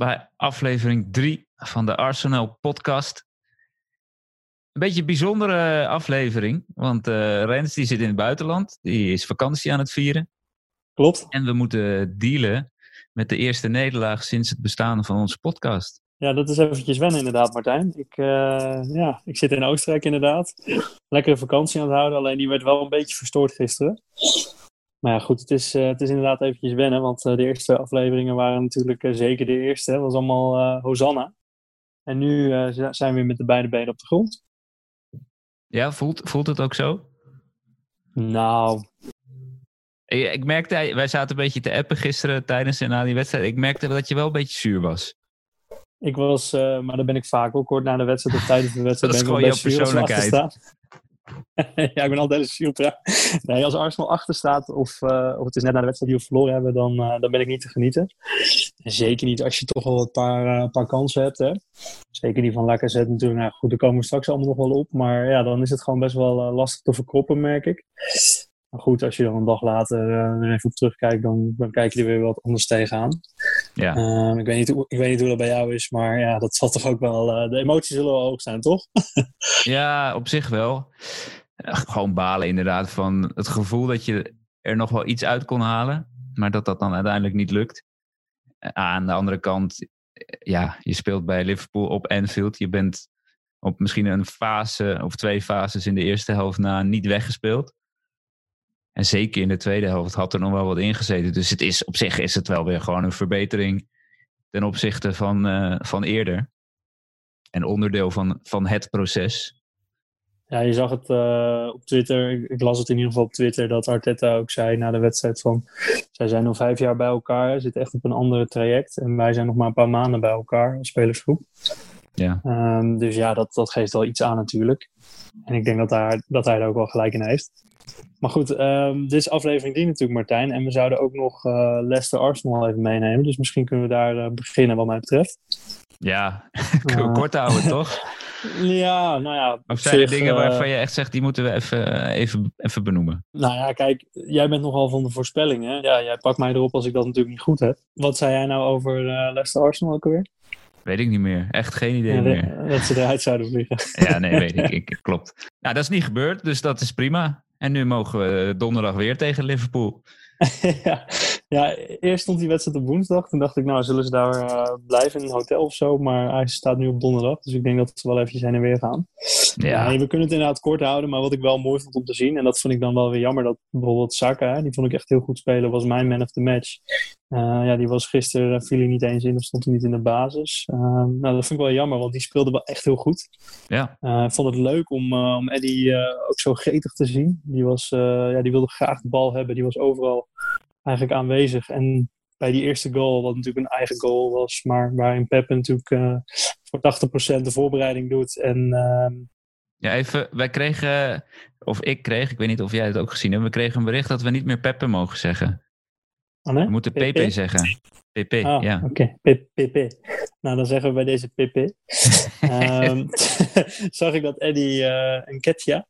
Bij aflevering 3 van de Arsenal podcast. Een beetje een bijzondere aflevering, want uh, Rens die zit in het buitenland. Die is vakantie aan het vieren. Klopt. En we moeten dealen met de eerste nederlaag sinds het bestaan van onze podcast. Ja, dat is eventjes wennen inderdaad, Martijn. Ik, uh, ja, ik zit in Oostenrijk inderdaad. Lekkere vakantie aan het houden, alleen die werd wel een beetje verstoord gisteren. Maar ja, goed, het is, uh, het is inderdaad eventjes wennen, want uh, de eerste afleveringen waren natuurlijk zeker de eerste. Het was allemaal Hosanna. En nu zijn we weer met de beide benen op de grond. Ja, voelt, voelt het ook zo? Nou, ik merkte, wij zaten een beetje te appen gisteren tijdens en na die wedstrijd. Ik merkte dat je wel een beetje zuur was. Ik was, maar dan ben ik vaak ook kort na de wedstrijd of tijdens de wedstrijd. dat is gewoon jouw persoonlijkheid. ja, ik ben altijd een super. Nee, als Arsenal achter staat of, uh, of het is net na de wedstrijd die we verloren hebben, dan, uh, dan ben ik niet te genieten. En zeker niet als je toch wel een paar, uh, paar kansen hebt. Hè. Zeker die van Lacazette natuurlijk. Nou, goed, daar komen we straks allemaal nog wel op. Maar ja, dan is het gewoon best wel lastig te verkroppen, merk ik. Maar goed, als je dan een dag later uh, even op terugkijkt, dan, dan kijk je er weer wat anders tegenaan. Ja. Uh, ik, weet niet hoe, ik weet niet hoe dat bij jou is, maar ja, dat zal toch ook wel. Uh, de emoties zullen wel hoog zijn, toch? ja, op zich wel. Gewoon balen inderdaad van het gevoel dat je er nog wel iets uit kon halen, maar dat dat dan uiteindelijk niet lukt. Aan de andere kant, ja, je speelt bij Liverpool op Anfield. Je bent op misschien een fase of twee fases in de eerste helft na niet weggespeeld. En zeker in de tweede helft had er nog wel wat ingezeten. Dus het is, op zich is het wel weer gewoon een verbetering ten opzichte van, uh, van eerder. En onderdeel van, van het proces. Ja, je zag het uh, op Twitter. Ik, ik, las het in ieder geval op Twitter dat Arteta ook zei na de wedstrijd van... Zij zijn nog vijf jaar bij elkaar, zitten echt op een andere traject. En wij zijn nog maar een paar maanden bij elkaar als spelersgroep. Ja. Um, dus ja, dat, dat geeft wel iets aan natuurlijk. En ik denk dat, daar, dat hij daar ook wel gelijk in heeft. Maar goed, um, dit is aflevering 3 natuurlijk, Martijn. En we zouden ook nog uh, Leicester Arsenal even meenemen. Dus misschien kunnen we daar uh, beginnen, wat mij betreft. Ja, uh, kort houden, toch? Ja, nou ja. Of zijn er dingen waarvan je echt zegt, die moeten we even, even, even benoemen? Nou ja, kijk, jij bent nogal van de voorspellingen. Ja, jij pakt mij erop als ik dat natuurlijk niet goed heb. Wat zei jij nou over Leicester Arsenal ook alweer? Weet ik niet meer. Echt geen idee ja, meer. Dat ze eruit zouden vliegen. Ja, nee, weet ik. ik. Klopt. Nou, dat is niet gebeurd, dus dat is prima. En nu mogen we donderdag weer tegen Liverpool. ja. Ja, eerst stond die wedstrijd op woensdag. Toen dacht ik, nou, zullen ze daar uh, blijven in een hotel of zo? Maar hij staat nu op donderdag. Dus ik denk dat ze wel eventjes heen en weer gaan. Ja. Nee, we kunnen het inderdaad kort houden. Maar wat ik wel mooi vond om te zien, en dat vond ik dan wel weer jammer, dat bijvoorbeeld Saka, die vond ik echt heel goed spelen, was mijn man of the match. Uh, ja, die was gisteren, viel hij niet eens in of stond hij niet in de basis. Uh, nou, dat vind ik wel jammer, want die speelde wel echt heel goed. Ja. Ik vond het leuk om, om Eddie ook zo gretig te zien. Die, was, ja, die wilde graag de bal hebben, die was overal eigenlijk aanwezig. En bij die eerste goal, wat natuurlijk een eigen goal was, maar waarin Pep natuurlijk uh, voor 80% de voorbereiding doet. En, uh... Ja, even, wij kregen, of ik kreeg, ik weet niet of jij het ook gezien hebt, we kregen een bericht dat we niet meer Peppe mogen zeggen. Oh, nee? We moeten PP, PP zeggen. PP, ah, ja. Oké, okay. PP. Nou, dan zeggen we bij deze PP. um, zag ik dat Eddie uh, en Ketja,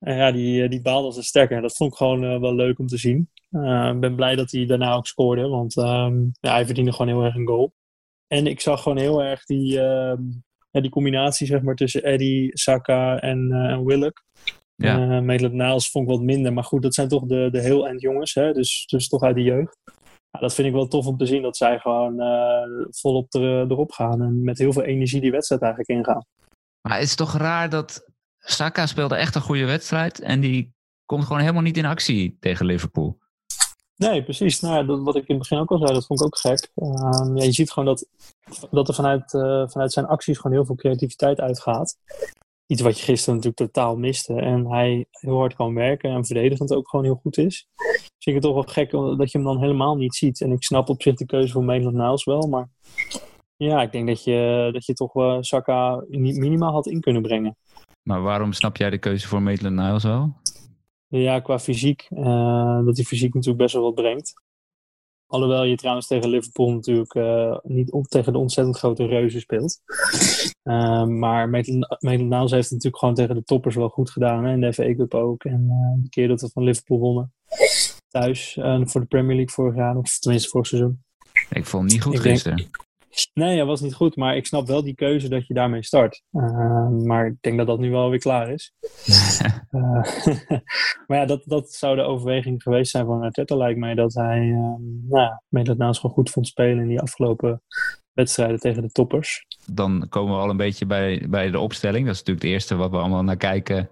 uh, ja, die, die baalde als een sterker. Dat vond ik gewoon uh, wel leuk om te zien. Ik uh, ben blij dat hij daarna ook scoorde, want um, ja, hij verdiende gewoon heel erg een goal. En ik zag gewoon heel erg die, ja, die combinatie zeg maar, tussen Eddie, Saka en, en Willock. Ja. Uh, Niles vond ik wat minder, maar goed, dat zijn toch de, de heel eind jongens, hè? Dus, dus toch uit de jeugd. Ja, dat vind ik wel tof om te zien dat zij gewoon volop er, erop gaan en met heel veel energie die wedstrijd eigenlijk ingaan. Maar het is toch raar dat Saka speelde echt een goede wedstrijd en die komt gewoon helemaal niet in actie tegen Liverpool. Nee, precies. Nou, dat, wat ik in het begin ook al zei, dat vond ik ook gek. Um, ja, je ziet gewoon dat, dat er vanuit, uh, vanuit zijn acties gewoon heel veel creativiteit uitgaat. Iets wat je gisteren natuurlijk totaal miste. En hij heel hard kan werken en verdedigend ook gewoon heel goed is. Ik vind het toch wel gek dat je hem dan helemaal niet ziet. En ik snap op zich de keuze voor Maitland Niles wel. Maar ja, ik denk dat je, dat je toch wel Saka minimaal had in kunnen brengen. Maar waarom snap jij de keuze voor Maitland Niles wel? Ja, qua fysiek. Uh, dat hij fysiek natuurlijk best wel wat brengt. Alhoewel je trouwens tegen Liverpool natuurlijk uh, niet op, tegen de ontzettend grote reuzen speelt. Uh, maar Maitland Niles heeft het natuurlijk gewoon tegen de toppers wel goed gedaan. Hè? In de FA Cup ook. En de keer dat we van Liverpool wonnen. Thuis voor de Premier League vorig jaar. Of tenminste vorig seizoen. Ik vond hem niet goed Ik denk- gisteren. Nee, hij was niet goed, maar ik snap wel die keuze dat je daarmee start. Uh, maar ik denk dat dat nu wel weer klaar is. Uh, maar ja, dat, dat zou de overweging geweest zijn van Arteta, lijkt mij. Dat hij uh, nou gewoon goed vond spelen in die afgelopen wedstrijden tegen de toppers. Dan komen we al een beetje bij, bij de opstelling. Dat is natuurlijk het eerste wat we allemaal naar kijken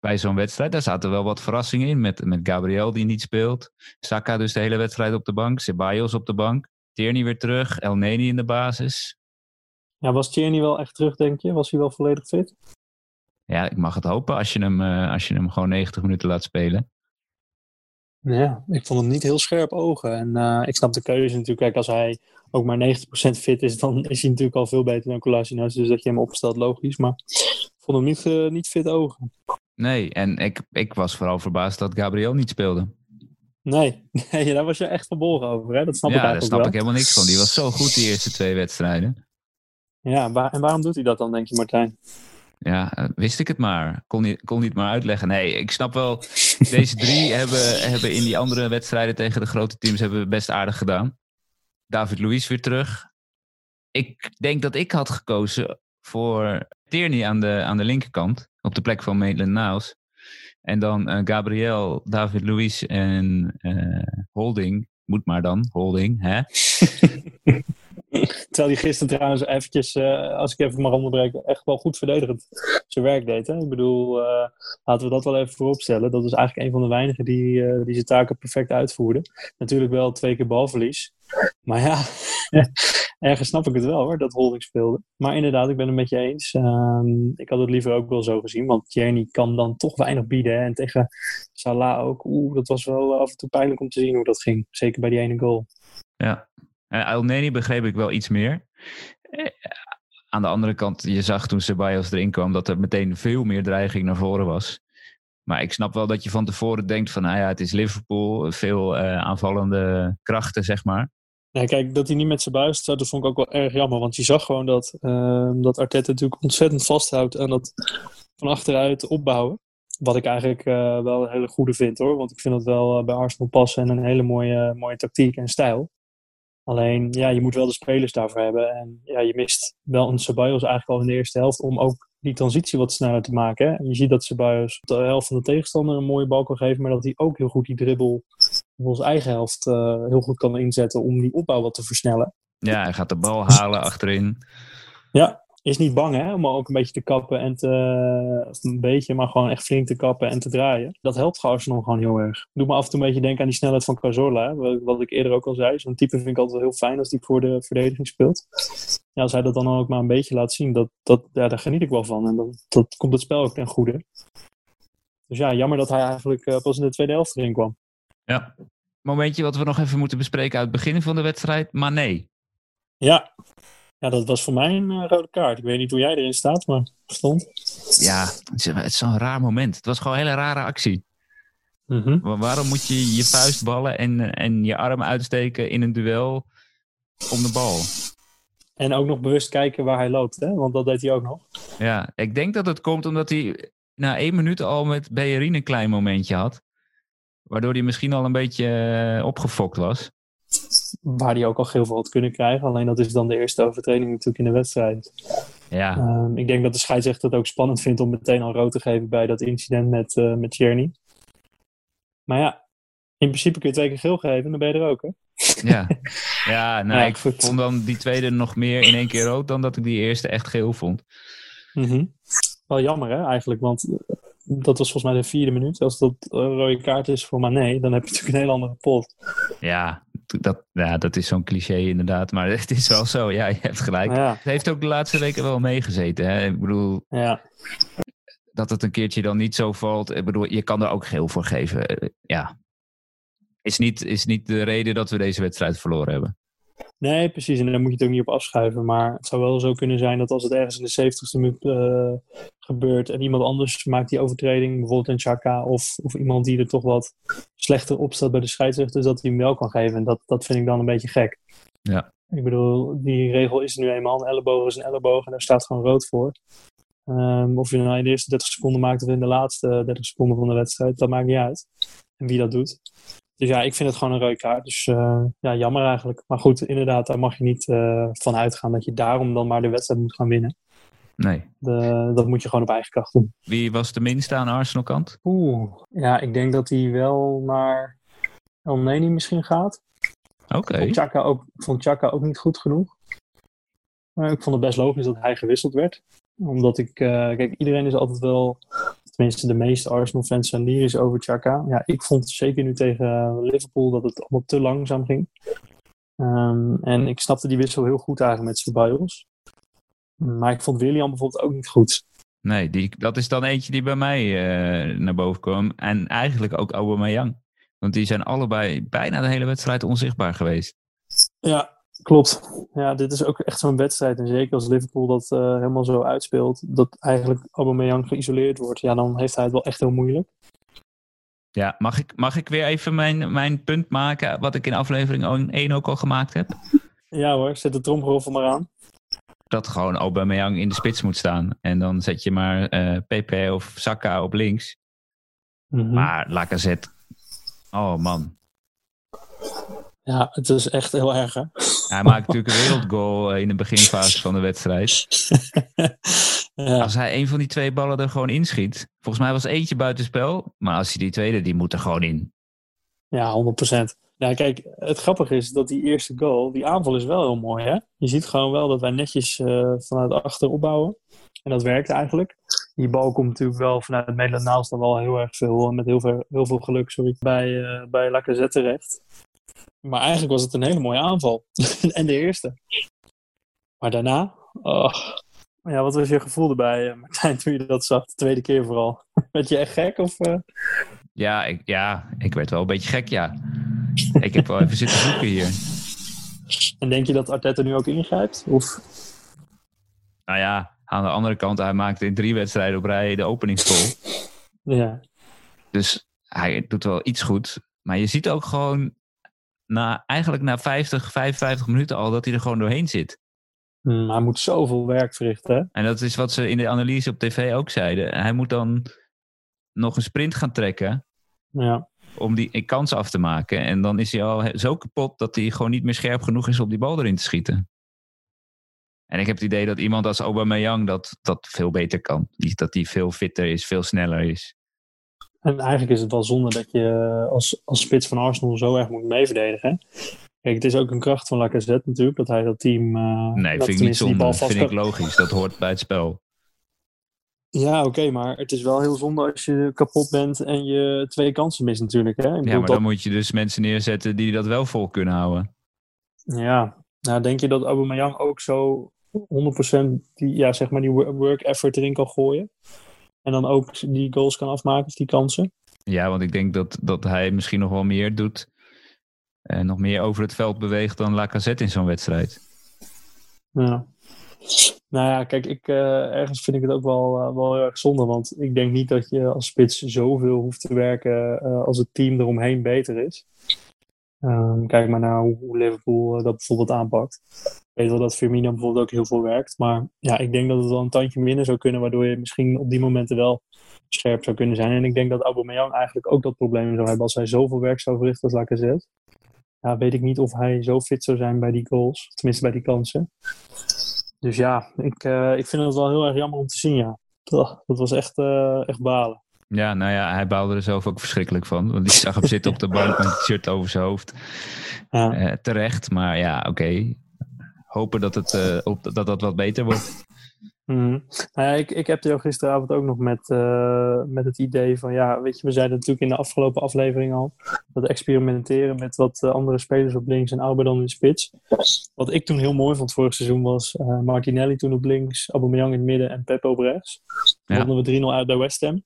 bij zo'n wedstrijd. Daar zaten wel wat verrassingen in. Met, met Gabriel die niet speelt. Saka dus de hele wedstrijd op de bank. Ceballos op de bank. Tierney weer terug. El Neni in de basis. Ja, was Tierney wel echt terug, denk je? Was hij wel volledig fit? Ja, ik mag het hopen als je hem, uh, als je hem gewoon 90 minuten laat spelen. Ja, ik vond hem niet heel scherp ogen. En uh, ik snap de keuze natuurlijk. Kijk, als hij ook maar 90% fit is, dan is hij natuurlijk al veel beter dan Kolasinac. Dus dat je hem opstelt, logisch. Maar ik vond hem niet, uh, niet fit ogen. Nee, en ik, ik was vooral verbaasd dat Gabriel niet speelde. Nee, nee daar was je echt verbolgen over. Hè? Dat snap ja, ik eigenlijk daar snap wel. ik helemaal niks van. Die was zo goed die eerste twee wedstrijden. Ja, waar, en waarom doet hij dat dan, denk je, Martijn? Ja, uh, wist ik het maar. Kon niet, kon niet maar uitleggen. Nee, ik snap wel. Deze drie hebben, hebben in die andere wedstrijden tegen de grote teams hebben best aardig gedaan. David Luiz weer terug. Ik denk dat ik had gekozen voor Tierney aan de, aan de linkerkant. Op de plek van Maitland Niles. En dan uh, Gabriel, David Luiz en uh, Holding. Moet maar dan, Holding, hè? Terwijl hij gisteren trouwens eventjes, uh, als ik even mag onderbreken, echt wel goed verdedigend zijn werk deed. Hè? Ik bedoel, uh, laten we dat wel even vooropstellen. Dat is eigenlijk een van de weinigen die, uh, die zijn taken perfect uitvoerde. Natuurlijk wel twee keer balverlies. Maar ja, ergens snap ik het wel hoor, dat Holding speelde. Maar inderdaad, ik ben het met je eens. Um, ik had het liever ook wel zo gezien, want Tierney kan dan toch weinig bieden. Hè? En tegen Salah ook. Oeh, dat was wel af en toe pijnlijk om te zien hoe dat ging. Zeker bij die ene goal. Ja, en El Neni begreep ik wel iets meer. Aan de andere kant, je zag toen Ceballos erin kwam dat er meteen veel meer dreiging naar voren was. Maar ik snap wel dat je van tevoren denkt van, nou ja, het is Liverpool, veel uh, aanvallende krachten, zeg maar. Ja, kijk, dat hij niet met zijn buis staat, dat vond ik ook wel erg jammer. Want je zag gewoon dat, uh, dat Arteta natuurlijk ontzettend vasthoudt aan dat van achteruit opbouwen. Wat ik eigenlijk uh, wel een hele goede vind hoor. Want ik vind dat wel uh, bij Arsenal passen en een hele mooie, mooie tactiek en stijl. Alleen, ja, je moet wel de spelers daarvoor hebben. En ja, je mist wel een Ceballos eigenlijk al in de eerste helft om ook die transitie wat sneller te maken. Hè? En je ziet dat Ceballos op de helft van de tegenstander een mooie bal kan geven, maar dat hij ook heel goed die dribbel op onze eigen helft uh, heel goed kan inzetten om die opbouw wat te versnellen. Ja, hij gaat de bal halen achterin. Ja, is niet bang hè, om ook een beetje te kappen en te, of een beetje, maar gewoon echt flink te kappen en te draaien. Dat helpt voor Arsenal gewoon heel erg. Doe me af en toe een beetje denken aan die snelheid van Cazorla, wat ik eerder ook al zei. Zo'n type vind ik altijd heel fijn als die voor de verdediging speelt. Ja, als hij dat dan ook maar een beetje laat zien, dat, dat, ja, daar geniet ik wel van. En dat, dat komt het spel ook ten goede. Dus ja, jammer dat hij eigenlijk uh, pas in de tweede helft erin kwam. Ja, momentje wat we nog even moeten bespreken uit het begin van de wedstrijd, maar nee. Ja, ja, dat was voor mij een uh, rode kaart. Ik weet niet hoe jij erin staat, maar stond. Ja, het is zo'n raar moment. Het was gewoon een hele rare actie. Mm -hmm. Waarom moet je je vuist ballen en, en je arm uitsteken in een duel om de bal? En ook nog bewust kijken waar hij loopt, hè? want dat deed hij ook nog. Ja, ik denk dat het komt omdat hij na één minuut al met Bejerin een klein momentje had. Waardoor hij misschien al een beetje uh, opgefokt was waar hij ook al heel veel had kunnen krijgen. Alleen dat is dan de eerste overtreding natuurlijk in de wedstrijd. Ja. Um, ik denk dat de scheidsrechter het ook spannend vindt om meteen al rood te geven bij dat incident met, uh, met Tierney. Maar ja, in principe kun je twee keer geel geven en dan ben je er ook, hè? Ja, ja, nou, ja ik goed. vond dan die tweede nog meer in één keer rood dan dat ik die eerste echt geel vond. Mm -hmm. Wel jammer, hè, eigenlijk, want dat was volgens mij de vierde minuut. Als dat een rode kaart is voor Mané, dan heb je natuurlijk een hele andere pot. Ja, dat, ja, dat is zo'n cliché inderdaad. Maar het is wel zo, ja, je hebt gelijk. Ja. Het heeft ook de laatste weken wel meegezeten. Hè? Ik bedoel, ja. dat het een keertje dan niet zo valt. Ik bedoel, je kan er ook geel voor geven. Ja, is niet, is niet de reden dat we deze wedstrijd verloren hebben. Nee, precies. En daar moet je het ook niet op afschuiven. Maar het zou wel zo kunnen zijn dat als het ergens in de 70ste minuut uh, gebeurt en iemand anders maakt die overtreding, bijvoorbeeld een Chaka of, of iemand die er toch wat slechter op staat bij de scheidsrechter, dat hij hem wel kan geven. En dat, dat vind ik dan een beetje gek. Ja. Ik bedoel, die regel is nu eenmaal. Een elleboog is een elleboog en daar staat gewoon rood voor. Um, of je nou in de eerste 30 seconden maakt of in de laatste 30 seconden van de wedstrijd, dat maakt niet uit. En wie dat doet. Dus ja, ik vind het gewoon een rode kaart. Dus uh, ja, jammer eigenlijk. Maar goed, inderdaad, daar mag je niet uh, van uitgaan dat je daarom dan maar de wedstrijd moet gaan winnen. Nee. De, dat moet je gewoon op eigen kracht doen. Wie was de minste aan de Arsenal kant? Oeh, ja, ik denk dat hij wel naar El Neni misschien gaat. Oké. Okay. Ik vond Chaka ook, vond Chaka ook niet goed genoeg. Maar ik vond het best logisch dat hij gewisseld werd. Omdat ik, uh, kijk, iedereen is altijd wel, tenminste de meeste Arsenal-fans zijn lyrisch over Chaka. Ja, ik vond zeker nu tegen Liverpool dat het allemaal te langzaam ging. Um, en ik snapte die wissel heel goed eigenlijk met Ceballos. Maar ik vond William bijvoorbeeld ook niet goed. Nee, die, dat is dan eentje die bij mij uh, naar boven kwam. En eigenlijk ook Aubameyang. Want die zijn allebei bijna de hele wedstrijd onzichtbaar geweest. Ja, klopt. Ja, dit is ook echt zo'n wedstrijd. En zeker als Liverpool dat uh, helemaal zo uitspeelt. Dat eigenlijk Aubameyang geïsoleerd wordt. Ja, dan heeft hij het wel echt heel moeilijk. Ja, mag ik, mag ik weer even mijn, mijn punt maken. Wat ik in aflevering 1 ook al gemaakt heb? Ja hoor, zet de tromgeroffel maar aan dat gewoon Aubameyang in de spits moet staan. En dan zet je maar uh, Pepe of Saka op links. Mm -hmm. Maar Lacazette, oh man. Ja, het is echt heel erg hè. Hij maakt natuurlijk een wereldgoal in de beginfase van de wedstrijd. ja. Als hij een van die twee ballen er gewoon inschiet. Volgens mij was eentje buitenspel. Maar als hij die tweede, die moet er gewoon in. Ja, 100%. Nou, kijk, het grappige is dat die eerste goal, die aanval is wel heel mooi, hè? Je ziet gewoon wel dat wij netjes uh, vanuit achter opbouwen. En dat werkt eigenlijk. Die bal komt natuurlijk wel vanuit het midden dan wel heel erg veel, met heel veel, heel veel geluk, sorry, bij, uh, bij Lacazette terecht. Maar eigenlijk was het een hele mooie aanval. en de eerste. Maar daarna, oh. ja, wat was je gevoel erbij, uh, Martijn, toen je dat zag? De tweede keer vooral. werd je echt gek? Of, ja, ik, ja, ik werd wel een beetje gek, ja. ik heb wel even zitten zoeken hier. En denk je dat Arteta nu ook ingrijpt? Of? Nou ja, aan de andere kant, hij maakte in drie wedstrijden op rij de openingsgoal. Ja. Dus hij doet wel iets goed. Maar je ziet ook gewoon, na, eigenlijk na 50, 55 minuten al, dat hij er gewoon doorheen zit. Hmm, hij moet zoveel werk verrichten. Hè? En dat is wat ze in de analyse op tv ook zeiden. Hij moet dan nog een sprint gaan trekken. Ja om die kans af te maken. En dan is hij al zo kapot dat hij gewoon niet meer scherp genoeg is om die bal erin te schieten. En ik heb het idee dat iemand als Aubameyang dat, dat veel beter kan. Dat hij veel fitter is, veel sneller is. En eigenlijk is het wel zonde dat je als, als spits van Arsenal zo erg moet meeverdedigen. Kijk, het is ook een kracht van Lacazette natuurlijk, dat hij dat team... Uh, nee, dat vind ik niet zonde. Dat vind ik logisch. Dat hoort bij het spel. Ja, oké, maar het is wel heel zonde als je kapot bent en je twee kansen mist natuurlijk. Hè? ja, maar dan moet je dus mensen neerzetten die dat wel vol kunnen houden. Ja, nou denk je dat Aubameyang ook zo 100% die, ja, zeg maar die work effort erin kan gooien? En dan ook die goals kan afmaken of die kansen? Ja, want ik denk dat, dat hij misschien nog wel meer doet. En nog meer over het veld beweegt dan Lacazette in zo'n wedstrijd. Ja. Nou ja, kijk, ik, uh, ergens vind ik het ook wel, uh, wel heel erg zonde. Want ik denk niet dat je als spits zoveel hoeft te werken uh, als het team eromheen beter is. Um, kijk maar naar hoe, Liverpool dat bijvoorbeeld aanpakt. Ik weet wel dat Firmino bijvoorbeeld ook heel veel werkt. Maar ja, ik denk dat het wel een tandje minder zou kunnen. Waardoor je misschien op die momenten wel scherp zou kunnen zijn. En ik denk dat Aubameyang eigenlijk ook dat probleem zou hebben. Als hij zoveel werk zou verrichten als Lacazette. Ja, weet ik niet of hij zo fit zou zijn bij die goals. Tenminste bij die kansen. Dus ja, ik, uh, ik vind het wel heel erg jammer om te zien, ja. Dat was echt, uh, echt balen. Ja, nou ja, hij baalde er zelf ook verschrikkelijk van. Want ik zag hem zitten op de bank met het shirt over zijn hoofd. Ja. Uh, terecht, maar ja, oké. Okay. Hopen dat, het, op, dat dat wat beter wordt. Mm. Nou ja, ik, ik heb jou gisteravond ook nog met, uh, met het idee van, ja, weet je, we zeiden natuurlijk in de afgelopen aflevering al, dat experimenteren met wat andere spelers op links en Auber dan in de spits. Wat ik toen heel mooi vond vorig seizoen was Martinelli toen op links, Aubameyang in het midden en Pep op rechts. Dan ja. we 3-0 uit bij West Ham.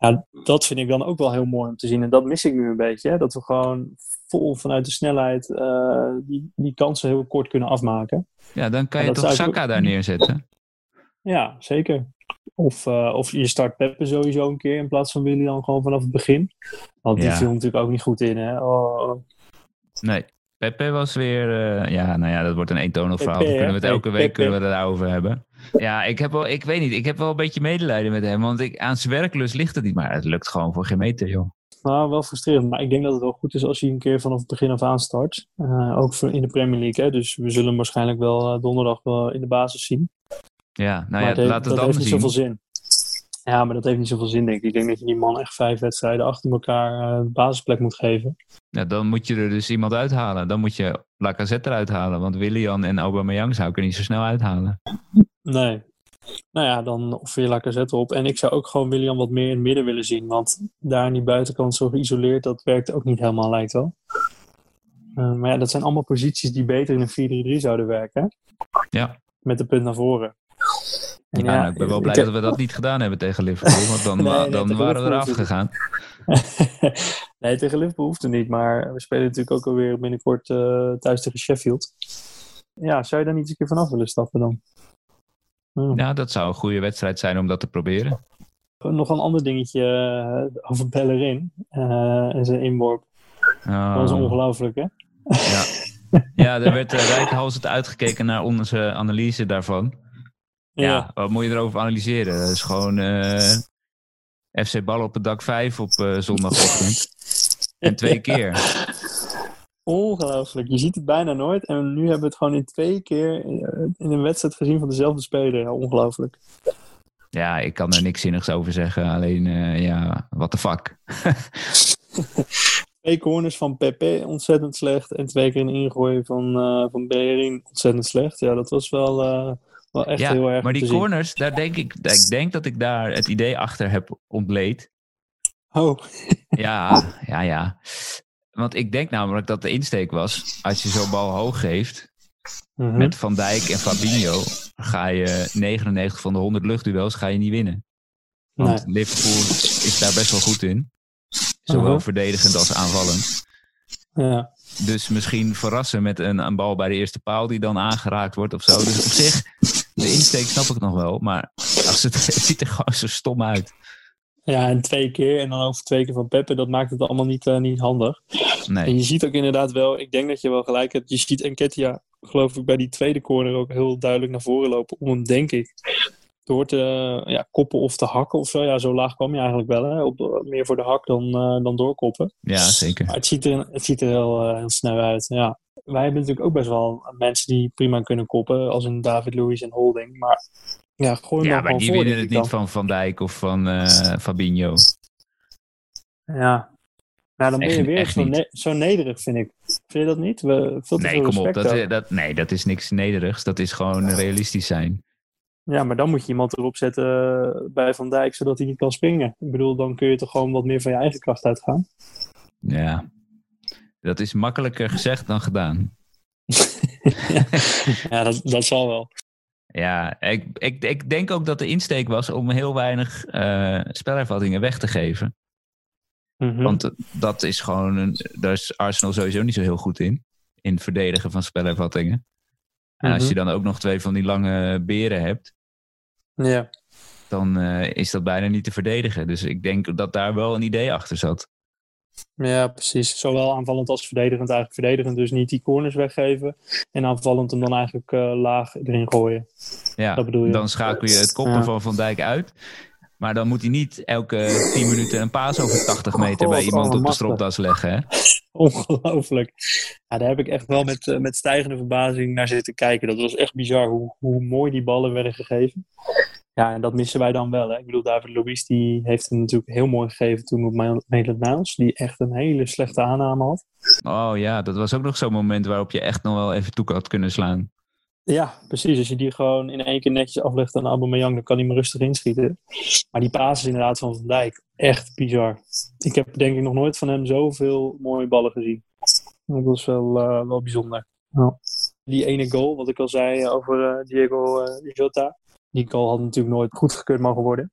Ja, dat vind ik dan ook wel heel mooi om te zien. En dat mis ik nu een beetje. Hè? Dat we gewoon vol vanuit de snelheid die, die kansen heel kort kunnen afmaken. Ja, dan kan je toch Saka daar neerzetten? Ja, zeker. Of, uh, of je start Peppe sowieso een keer in plaats van Willy dan gewoon vanaf het begin. Want die ja. viel natuurlijk ook niet goed in, hè? Oh. Nee, Pepe was weer... Uh, ja, nou ja, dat wordt een eentonig verhaal. Daar kunnen we het elke week kunnen we het daarover hebben. Ja, ik heb wel... Ik weet niet, ik heb wel een beetje medelijden met hem. Want ik, aan zijn werklust ligt het niet. Maar het lukt gewoon voor geen meter, joh. nou, wel frustrerend. Maar ik denk dat het wel goed is als hij een keer vanaf het begin af aan start. Uh, ook voor in de Premier League. Hè? Dus we zullen hem waarschijnlijk wel uh, donderdag wel in de basis zien. Ja, nou ja, laat het dat dan heeft niet zien. zoveel zin. Ja, maar dat heeft niet zoveel zin, denk ik. Ik denk dat je die man echt vijf wedstrijden achter elkaar uh, basisplek moet geven. Ja, dan moet je er dus iemand uithalen. Dan moet je Lacazette eruit halen. Want Willian en Aubameyang zou ik er niet zo snel uithalen. Nee. Nou ja, dan offer je Lacazette op. En ik zou ook gewoon William wat meer in het midden willen zien. Want daar aan die buitenkant zo geïsoleerd, dat werkt ook niet helemaal, lijkt wel. Uh, maar ja, dat zijn allemaal posities die beter in een 4-3-3 zouden werken. Ja. Met de punt naar voren. Ja, ja, nou, ik ben wel blij ik, dat we dat niet gedaan hebben tegen Liverpool. Want dan, nee, nee, dan waren we eraf gegaan. nee, tegen Liverpool hoeft het niet. Maar we spelen natuurlijk ook alweer binnenkort uh, thuis tegen Sheffield. Ja, zou je daar niet eens een keer vanaf willen stappen dan? Ja, dat zou een goede wedstrijd zijn om dat te proberen. Nog een ander dingetje uh, over Bellerin uh, en zijn inworp. Oh. Dat was ongelooflijk, hè? Ja, ja daar werd uh, Rijkenhals het uitgekeken naar onze analyse daarvan. Ja. ja. wat moet je erover analyseren? Dat is gewoon uh, FC Bal op het dak 5 op zondagochtend. en twee keer. Ongelooflijk. Je ziet het bijna nooit. En nu hebben we het gewoon in twee keer in een wedstrijd gezien van dezelfde speler. Ja, ongelooflijk. Ja, ik kan er niks zinnigs over zeggen. Alleen, uh, ja, what the fuck. twee corners van Pepe ontzettend slecht. En twee keer een ingooi van, uh, van Bellerin ontzettend slecht. Ja, dat was wel... Uh, wel echt ja, heel erg maar die corners, daar denk ik, ik denk dat ik daar het idee achter heb ontleed. Oh. ja, ja, ja. Want ik denk namelijk dat de insteek was, als je zo'n bal hoog geeft, mm -hmm. met Van Dijk en Fabinho, ga je 99 van de 100 luchtduels ga je niet winnen. Want nee. Liverpool is daar best wel goed in. Zowel uh -huh. verdedigend als aanvallend. Ja. Dus misschien verrassen met een, een, bal bij de eerste paal die dan aangeraakt wordt of zo. Dus op zich, de insteek snap ik nog wel. Maar als het, het ziet er gewoon zo stom uit. Ja, en twee keer en dan over twee keer van Peppe, dat maakt het allemaal niet, uh, niet handig. Nee. En je ziet ook inderdaad wel, ik denk dat je wel gelijk hebt. Je ziet Enketia, geloof ik, bij die tweede corner ook heel duidelijk naar voren lopen. Om hem, denk ik, door te uh, ja, koppen of te hakken of zo. Ja, zo laag kwam je eigenlijk wel. Hè? Op, meer voor de hak dan, uh, dan doorkoppen. Ja, zeker. Maar het ziet er, het ziet er heel, heel snel uit. Ja. Wij hebben natuurlijk ook best wel mensen die prima kunnen koppen. Als een David Luiz en Holding. Maar ja, gooi ja, maar, die winnen het niet van Van Dijk of van Fabinho. Ja. Nou, dan ben je weer zo, ne- zo nederig, vind ik. Vind je dat niet? We, veel te Nee, veel kom op. Dat, is- dat, nee, dat is niks nederigs. Dat is gewoon realistisch zijn. Ja, maar dan moet je iemand erop zetten eh, bij Van Dijk, zodat hij niet kan springen. Ik bedoel, dan kun je toch gewoon wat meer van je eigen kracht uitgaan. Ja. Dat is makkelijker gezegd dan gedaan. ja, dat, dat zal wel. Ja, ik, ik, ik denk ook dat de insteek was om heel weinig eh spelervattingen weg te geven. Mhm. Want eh, dat is gewoon, een, daar is Arsenal sowieso niet zo heel goed in. In het verdedigen van spelervattingen. En als Mhm. je dan ook nog twee van die lange beren hebt, Ja. dan eh, is dat bijna niet te verdedigen. Dus ik denk dat daar wel een idee achter zat. Ja, precies. Zowel aanvallend als verdedigend. Eigenlijk verdedigend dus niet die corners weggeven. En aanvallend hem dan eigenlijk eh, laag erin gooien. Ja, Dat bedoel je. dan schakel je het koppen Ja. van Van Dijk uit. Maar dan moet hij niet elke 10 minuten een paas over 80 meter Oh, bij iemand op de stropdas leggen. Hè? Ongelooflijk. Ja, daar heb ik echt wel met, eh, met stijgende verbazing naar zitten kijken. Dat was echt bizar hoe, hoe mooi die ballen werden gegeven. Ja, en dat missen wij dan wel. Hè. Ik bedoel, David Luiz die heeft hem natuurlijk heel mooi gegeven toen op Maitland Niles. Die echt een hele slechte aanname had. Oh ja, dat was ook nog zo'n moment waarop je echt nog wel even toe had kunnen slaan. Ja, precies. Als je die gewoon in één keer netjes aflegt aan Aubameyang, dan kan hij maar rustig inschieten. Maar die paas is inderdaad van Van Dijk echt bizar. Ik heb denk ik nog nooit van hem zoveel mooie ballen gezien. Dat was wel, eh, wel bijzonder. Ja. Die ene goal, wat ik al zei over eh, Diego eh, Jota. Die goal had natuurlijk nooit goedgekeurd mogen worden.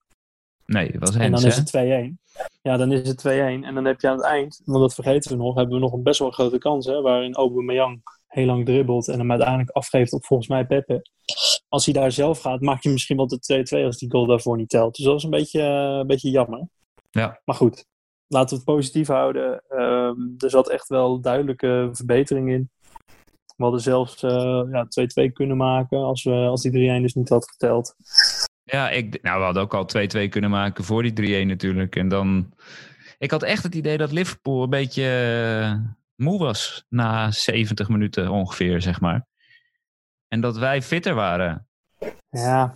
Nee, was En Hens, dan is het 2-1. Ja, dan is het 2-1. En dan heb je aan het eind, want dat vergeten we nog, hebben we nog een best wel grote kans. Hè, waarin Aubameyang heel lang dribbelt en hem uiteindelijk afgeeft op volgens mij Pepe. Als hij daar zelf gaat, maak je misschien wel de 2-2 als die goal daarvoor niet telt. Dus dat is een beetje, eh, een beetje jammer. Ja. Maar goed, laten we het positief houden. Ehm, er zat echt wel duidelijke verbetering in. We hadden zelfs eh, ja, 2-2 kunnen maken als, we, als die 3-1 dus niet had geteld. Ja, ik, nou, we hadden ook al 2-2 kunnen maken voor die 3-1 natuurlijk. En dan ik had echt het idee dat Liverpool een beetje uh, moe was na 70 minuten ongeveer, zeg maar. En dat wij fitter waren. Ja,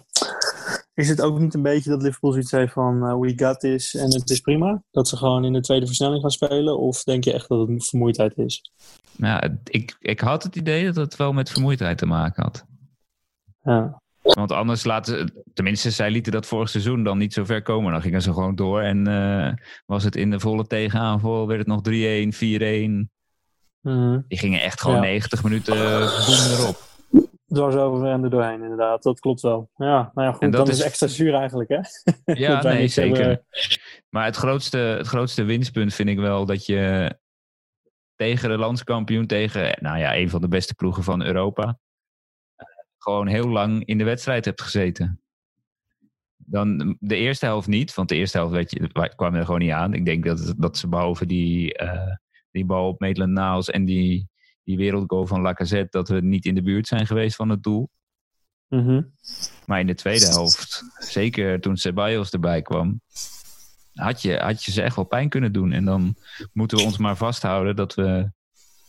is het ook niet een beetje dat Liverpool zoiets heeft van uh, we got this en het is prima? Dat ze gewoon in de tweede versnelling gaan spelen? Of denk je echt dat het vermoeidheid is? Nou, ik, ik had het idee dat het wel met vermoeidheid te maken had. Ja. Want anders laten ze, tenminste, zij lieten dat vorig seizoen dan niet zo ver komen. Dan gingen ze gewoon door en uh, was het in de volle tegenaanval, werd het nog 3-1, 4-1. Mhm. Die gingen echt gewoon Ja. 90 minuten boem erop. Dwars over en er doorheen, inderdaad. Dat klopt wel. Ja, nou ja, goed. En dat dan is extra zuur eigenlijk, hè? Ja, nee, hebben- zeker. Maar het grootste, het grootste winstpunt vind ik wel dat je tegen de landskampioen, tegen nou ja, een van de beste ploegen van Europa, gewoon heel lang in de wedstrijd hebt gezeten. Dan de eerste helft niet, want de eerste helft weet je, wa- kwam er gewoon niet aan. Ik denk dat, dat ze behalve die, eh, die bal op Maitland Niles en die, die wereldgoal van Lacazette, dat we niet in de buurt zijn geweest van het doel. Mhm. Maar in de tweede helft, zeker toen Ceballos erbij kwam, had je, had je ze echt wel pijn kunnen doen. En dan moeten we ons maar vasthouden dat we,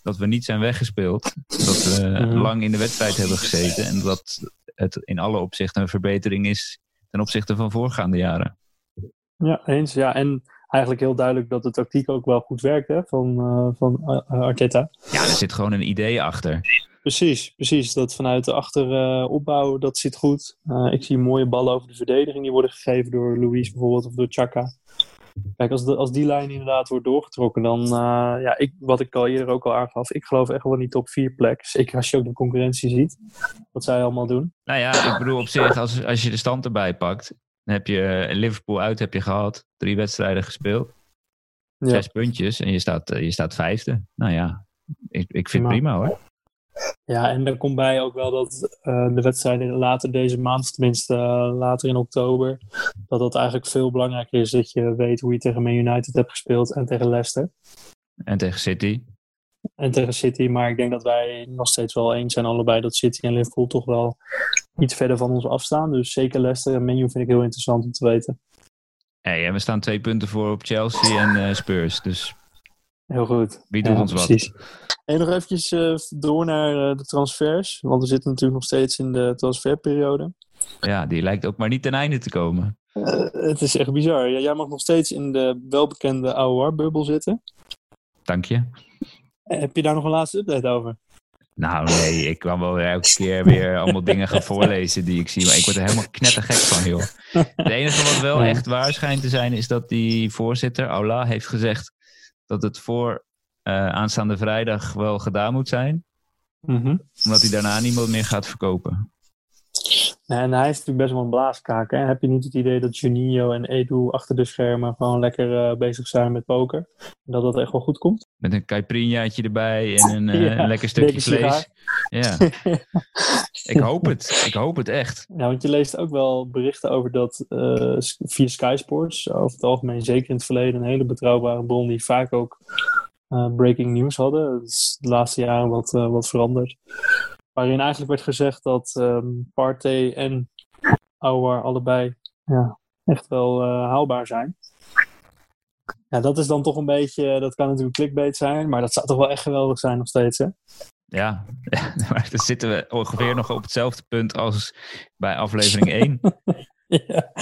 dat we niet zijn weggespeeld. Dat we Mhm. lang in de wedstrijd hebben gezeten. En dat het in alle opzichten een verbetering is ten opzichte van voorgaande jaren. Ja, eens. Ja, en eigenlijk heel duidelijk dat de tactiek ook wel goed werkt, hè? Van, eh, van eh, Arteta. Ja, er zit gewoon een idee achter. Precies, precies. Dat vanuit de achteropbouw, dat zit goed. Eh, ik zie mooie ballen over de verdediging die worden gegeven door Luis bijvoorbeeld of door Chaka. Kijk, als, de, als die lijn inderdaad wordt doorgetrokken, dan, eh, ja, ik, wat ik al eerder ook al aangaf, ik geloof echt wel in die top 4 plek. Zeker als je ook de concurrentie ziet, wat zij allemaal doen. Nou ja, ik bedoel op zich, als, als je de stand erbij pakt, dan heb je eh, Liverpool uit heb je gehad, drie wedstrijden gespeeld. Ja. zes puntjes en je staat, eh, je staat vijfde. Nou ja, ik, ik vind het Prima. hoor. Ja, en er komt bij ook wel dat eh, de wedstrijden later deze maand, tenminste later in oktober, dat dat eigenlijk veel belangrijker is dat je weet hoe je tegen Man United hebt gespeeld en tegen Leicester. En tegen City. En tegen City, maar ik denk dat wij nog steeds wel eens zijn allebei dat City en Liverpool toch wel iets verder van ons afstaan. Dus zeker Leicester en Menu vind ik heel interessant om te weten. Hey, en we staan twee punten voor op Chelsea en eh, Spurs. Dus Heel goed. wie doet Ja, ons wat? precies. En nog eventjes eh, door naar eh, de transfers, want we zitten natuurlijk nog steeds in de transferperiode. Ja, die lijkt ook maar niet ten einde te komen. Het is echt bizar. Ja, jij mag nog steeds in de welbekende AOR-bubbel zitten. Dank je. Heb je daar nog een laatste update over? Nou nee, ik kan wel elke keer weer allemaal dingen gaan voorlezen die ik zie. Maar ik word er helemaal knettergek van, joh. Het enige wat wel echt waar schijnt te zijn, is dat die voorzitter, Aula, heeft gezegd dat het voor eh, aanstaande vrijdag wel gedaan moet zijn. Mhm. Omdat hij daarna niemand meer gaat verkopen. En hij is natuurlijk best wel een blaaskaak. Hè? Heb je niet het idee dat Juninho en Edu achter de schermen gewoon lekker eh, bezig zijn met poker? En dat dat echt wel goed komt? Met een caipirinhaatje erbij en een, eh, Ja, een lekker stukje vlees. Ja, ik hoop het. Ik hoop het echt. Ja, want je leest ook wel berichten over dat eh, via Sky Sports, over het algemeen zeker in het verleden, een hele betrouwbare bron die vaak ook eh, breaking news hadden. Het is de laatste jaren wat, wat veranderd. Waarin eigenlijk werd gezegd dat ehm Partey en Aouar allebei ja, echt wel haalbaar zijn. Ja, dat is dan toch een beetje, dat kan natuurlijk clickbait zijn, maar dat zou toch wel echt geweldig zijn nog steeds, hè? Ja, maar dan zitten we ongeveer nog op hetzelfde punt als bij aflevering 1. Ja.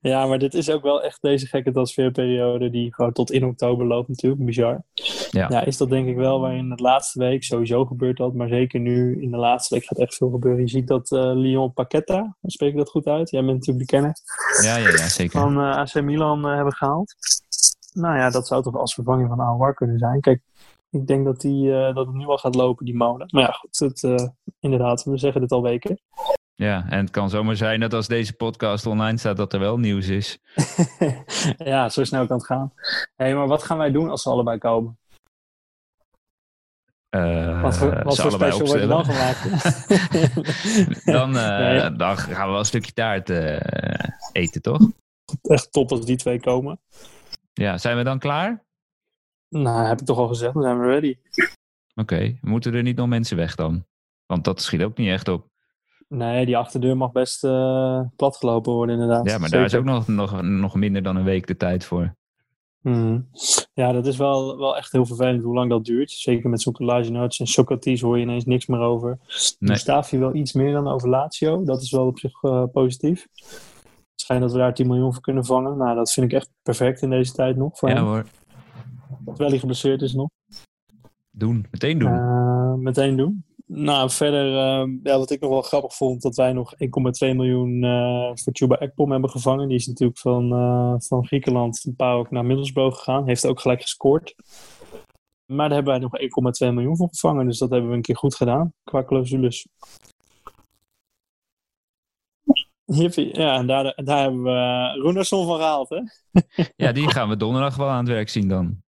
ja, maar dit is ook wel echt deze gekke transferperiode die gewoon tot in oktober loopt natuurlijk, bizar. Ja. ja, is dat denk ik wel waarin de laatste week sowieso gebeurt dat, maar zeker nu in de laatste week gaat echt veel gebeuren. Je ziet dat eh Lyon Paqueta, spreek ik dat goed uit? Jij bent natuurlijk de kenner, Ja, ja, ja, zeker. van eh, AC Milan eh, hebben gehaald. Nou ja, dat zou toch als vervanging van Aouar kunnen zijn. Kijk, ik denk dat, die, eh, dat het nu al gaat lopen, die molen. Maar ja, goed, het, eh, inderdaad, we zeggen dit al weken. Ja, en het kan zomaar zijn dat als deze podcast online staat, dat er wel nieuws is. ja, zo snel kan het gaan. Hé, hey, maar wat gaan wij doen als ze allebei komen? Eh, Wat voor, wat voor special wordt er dan gemaakt? Dan, Nee. dan gaan we wel een stukje taart eten, toch? Echt top als die twee komen. Ja, zijn we dan klaar? Nou, heb ik toch al gezegd, dan zijn we ready. Oké, moeten er niet nog mensen weg dan? Want dat schiet ook niet echt op. Nee, die achterdeur mag best eh platgelopen worden inderdaad. Ja, maar daar is ook nog, nog, nog minder dan een week de tijd voor. Mhm. Ja, dat is wel, wel echt heel vervelend hoe lang dat duurt. Zeker met zo'n Kolasinac en Socrates hoor je ineens niks meer over. Nee. Mustafi wel iets meer dan over Lazio. Dat is wel op zich eh, positief. Schijnt dat we daar 10 miljoen voor kunnen vangen. Nou, dat vind ik echt perfect in deze tijd nog. Voor Ja hem. hoor, Terwijl hij geblesseerd is nog. doen. Meteen doen. Eh, meteen doen. Nou, verder, eh, ja, wat ik nog wel grappig vond, dat wij nog 1,2 miljoen eh, voor Chuba Ekpom hebben gevangen. Die is natuurlijk van, van Griekenland, een paar ook naar Middlesbrough gegaan. Heeft ook gelijk gescoord. Maar daar hebben wij nog 1,2 miljoen voor gevangen. Dus dat hebben we een keer goed gedaan, qua clausules. Jippie, ja, en daar, daar hebben we uh, Runarsson van gehaald, hè? Ja, die gaan we donderdag wel aan het werk zien dan.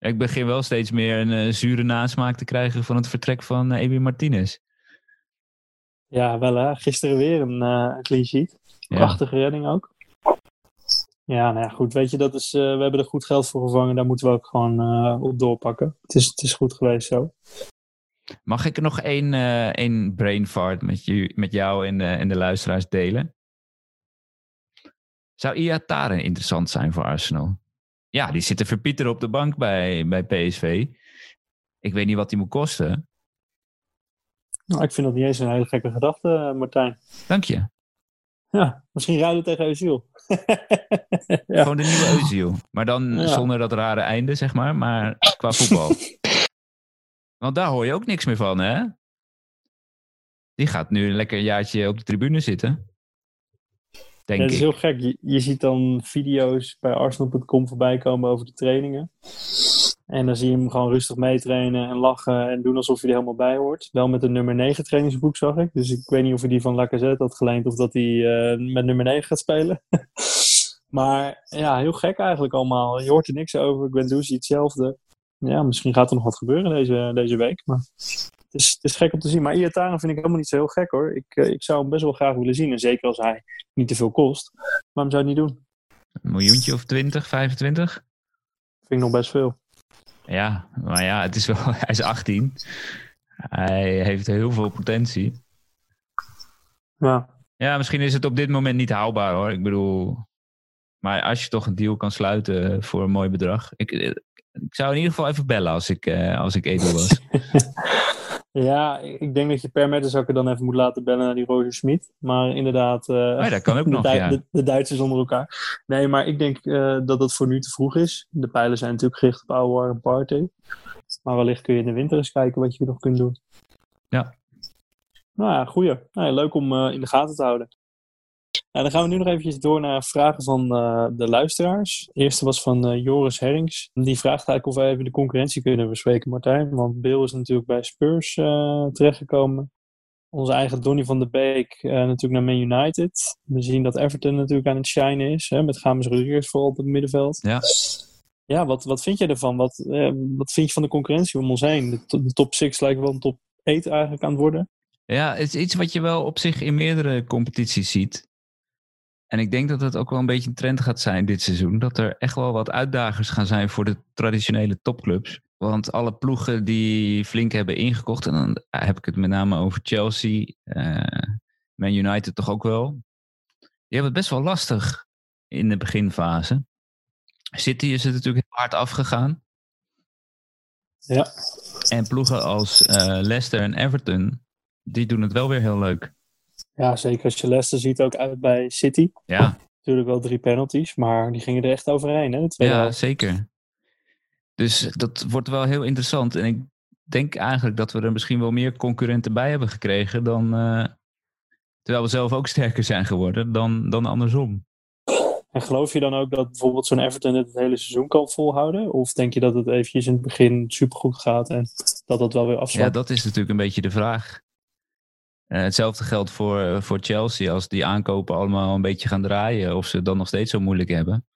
Ik begin wel steeds meer een eh, zure nasmaak te krijgen van het vertrek van uh, Ebi Martinez. Ja, wel hè. Gisteren weer een, uh, clean sheet. Ja. Prachtige redding ook. Ja, nou ja, goed. Weet je, dat is, uh, we hebben er goed geld voor gevangen. Daar moeten we ook gewoon op doorpakken. Het is, het is goed geweest zo. Mag ik er nog één, uh, één brain fart met, je, met jou en de, en de luisteraars delen? Zou Iataren interessant zijn voor Arsenal? Ja, die zit te verpieteren op de bank bij, bij PSV. Ik weet niet wat die moet kosten. Nou, ik vind dat niet eens een hele gekke gedachte, Martijn. Dank je. Ja, misschien ruilen tegen Eusiel. ja. Gewoon de nieuwe Eusiel. Maar dan ja. zonder dat rare einde, zeg maar. Maar qua voetbal. Want daar hoor je ook niks meer van, hè? Die gaat nu een lekker jaartje op de tribune zitten. Denk ja, dat is ik. heel gek. Je, je, ziet dan video's bij Arsenal.com voorbij komen over de trainingen. En dan zie je hem gewoon rustig meetrainen en lachen en doen alsof hij er helemaal bij hoort. Wel met een nummer 9 trainingsboek, zag ik. Dus ik weet niet of hij die van Lacazette had geleend of dat hij uh, met nummer 9 gaat spelen. maar ja, heel gek eigenlijk allemaal. Je hoort er niks over. Guendouzi hetzelfde. Ja, misschien gaat er nog wat gebeuren deze, deze week. Maar het is, het is gek om te zien. Maar Iataren vind ik helemaal niet zo heel gek hoor. Ik, uh, ik zou hem best wel graag willen zien. En zeker als hij niet te veel kost. Waarom zou je het niet doen? Een miljoentje of 20, 25? Vind ik nog best veel. Ja, maar ja, het is wel, hij is 18. Hij heeft heel veel potentie. Ja. Ja, misschien is het op dit moment niet haalbaar hoor. Ik bedoel, maar als je toch een deal kan sluiten voor een mooi bedrag. Ik, ik zou in ieder geval even bellen als ik, uh, als ik Edo was. ja, ik denk dat je per Mertensakker dan even moet laten bellen naar die Roger Smit. Maar inderdaad, uh, oh, dat kan ook de, nog, ja. de, de, Duitsers onder elkaar. Nee, maar ik denk uh, dat dat voor nu te vroeg is. De pijlen zijn natuurlijk gericht op Oude en Party. Maar wellicht kun je in de winter eens kijken wat je nog kunt doen. Ja. Nou ja, goeie. Nou, leuk om in de gaten te houden. Nou, dan gaan we nu nog eventjes door naar vragen van uh, de luisteraars. De eerste was van uh, Joris Herrings. Die vraagt eigenlijk of wij even de concurrentie kunnen bespreken, Martijn. Want Bill is natuurlijk bij Spurs uh, terechtgekomen. Onze eigen Donny van der Beek natuurlijk naar Man United. We zien dat Everton natuurlijk aan het shinen is. Hè, met James Rodriguez vooral op het middenveld. Ja. Ja, wat, wat vind jij ervan? Wat, wat vind je van de concurrentie om ons heen? De, de top 6 lijkt wel een top 8 eigenlijk aan het worden. Ja, het is iets wat je wel op zich in meerdere competities ziet. En ik denk dat het ook wel een beetje een trend gaat zijn dit seizoen. Dat er echt wel wat uitdagers gaan zijn voor de traditionele topclubs. Want alle ploegen die flink hebben ingekocht, en dan heb ik het met name over Chelsea, uh, Man United toch ook wel. Die hebben het best wel lastig in de beginfase. City is het natuurlijk heel hard afgegaan. Ja. En ploegen als uh, Leicester en Everton, die doen het wel weer heel leuk. Ja, zeker als je Leicester ziet ook uit bij City. Ja. Natuurlijk wel drie penalties, maar die gingen er echt overheen. Hè, ja, zeker. Dus dat wordt wel heel interessant. En ik denk eigenlijk dat we er misschien wel meer concurrenten bij hebben gekregen dan... Uh, terwijl we zelf ook sterker zijn geworden dan, dan andersom. En geloof je dan ook dat bijvoorbeeld zo'n Everton het het hele seizoen kan volhouden? Of denk je dat het eventjes in het begin supergoed gaat en dat dat wel weer afzwakt? Ja, dat is natuurlijk een beetje de vraag. Uh, hetzelfde geldt voor, uh, voor Chelsea. Als die aankopen allemaal een beetje gaan draaien, of ze het dan nog steeds zo moeilijk hebben.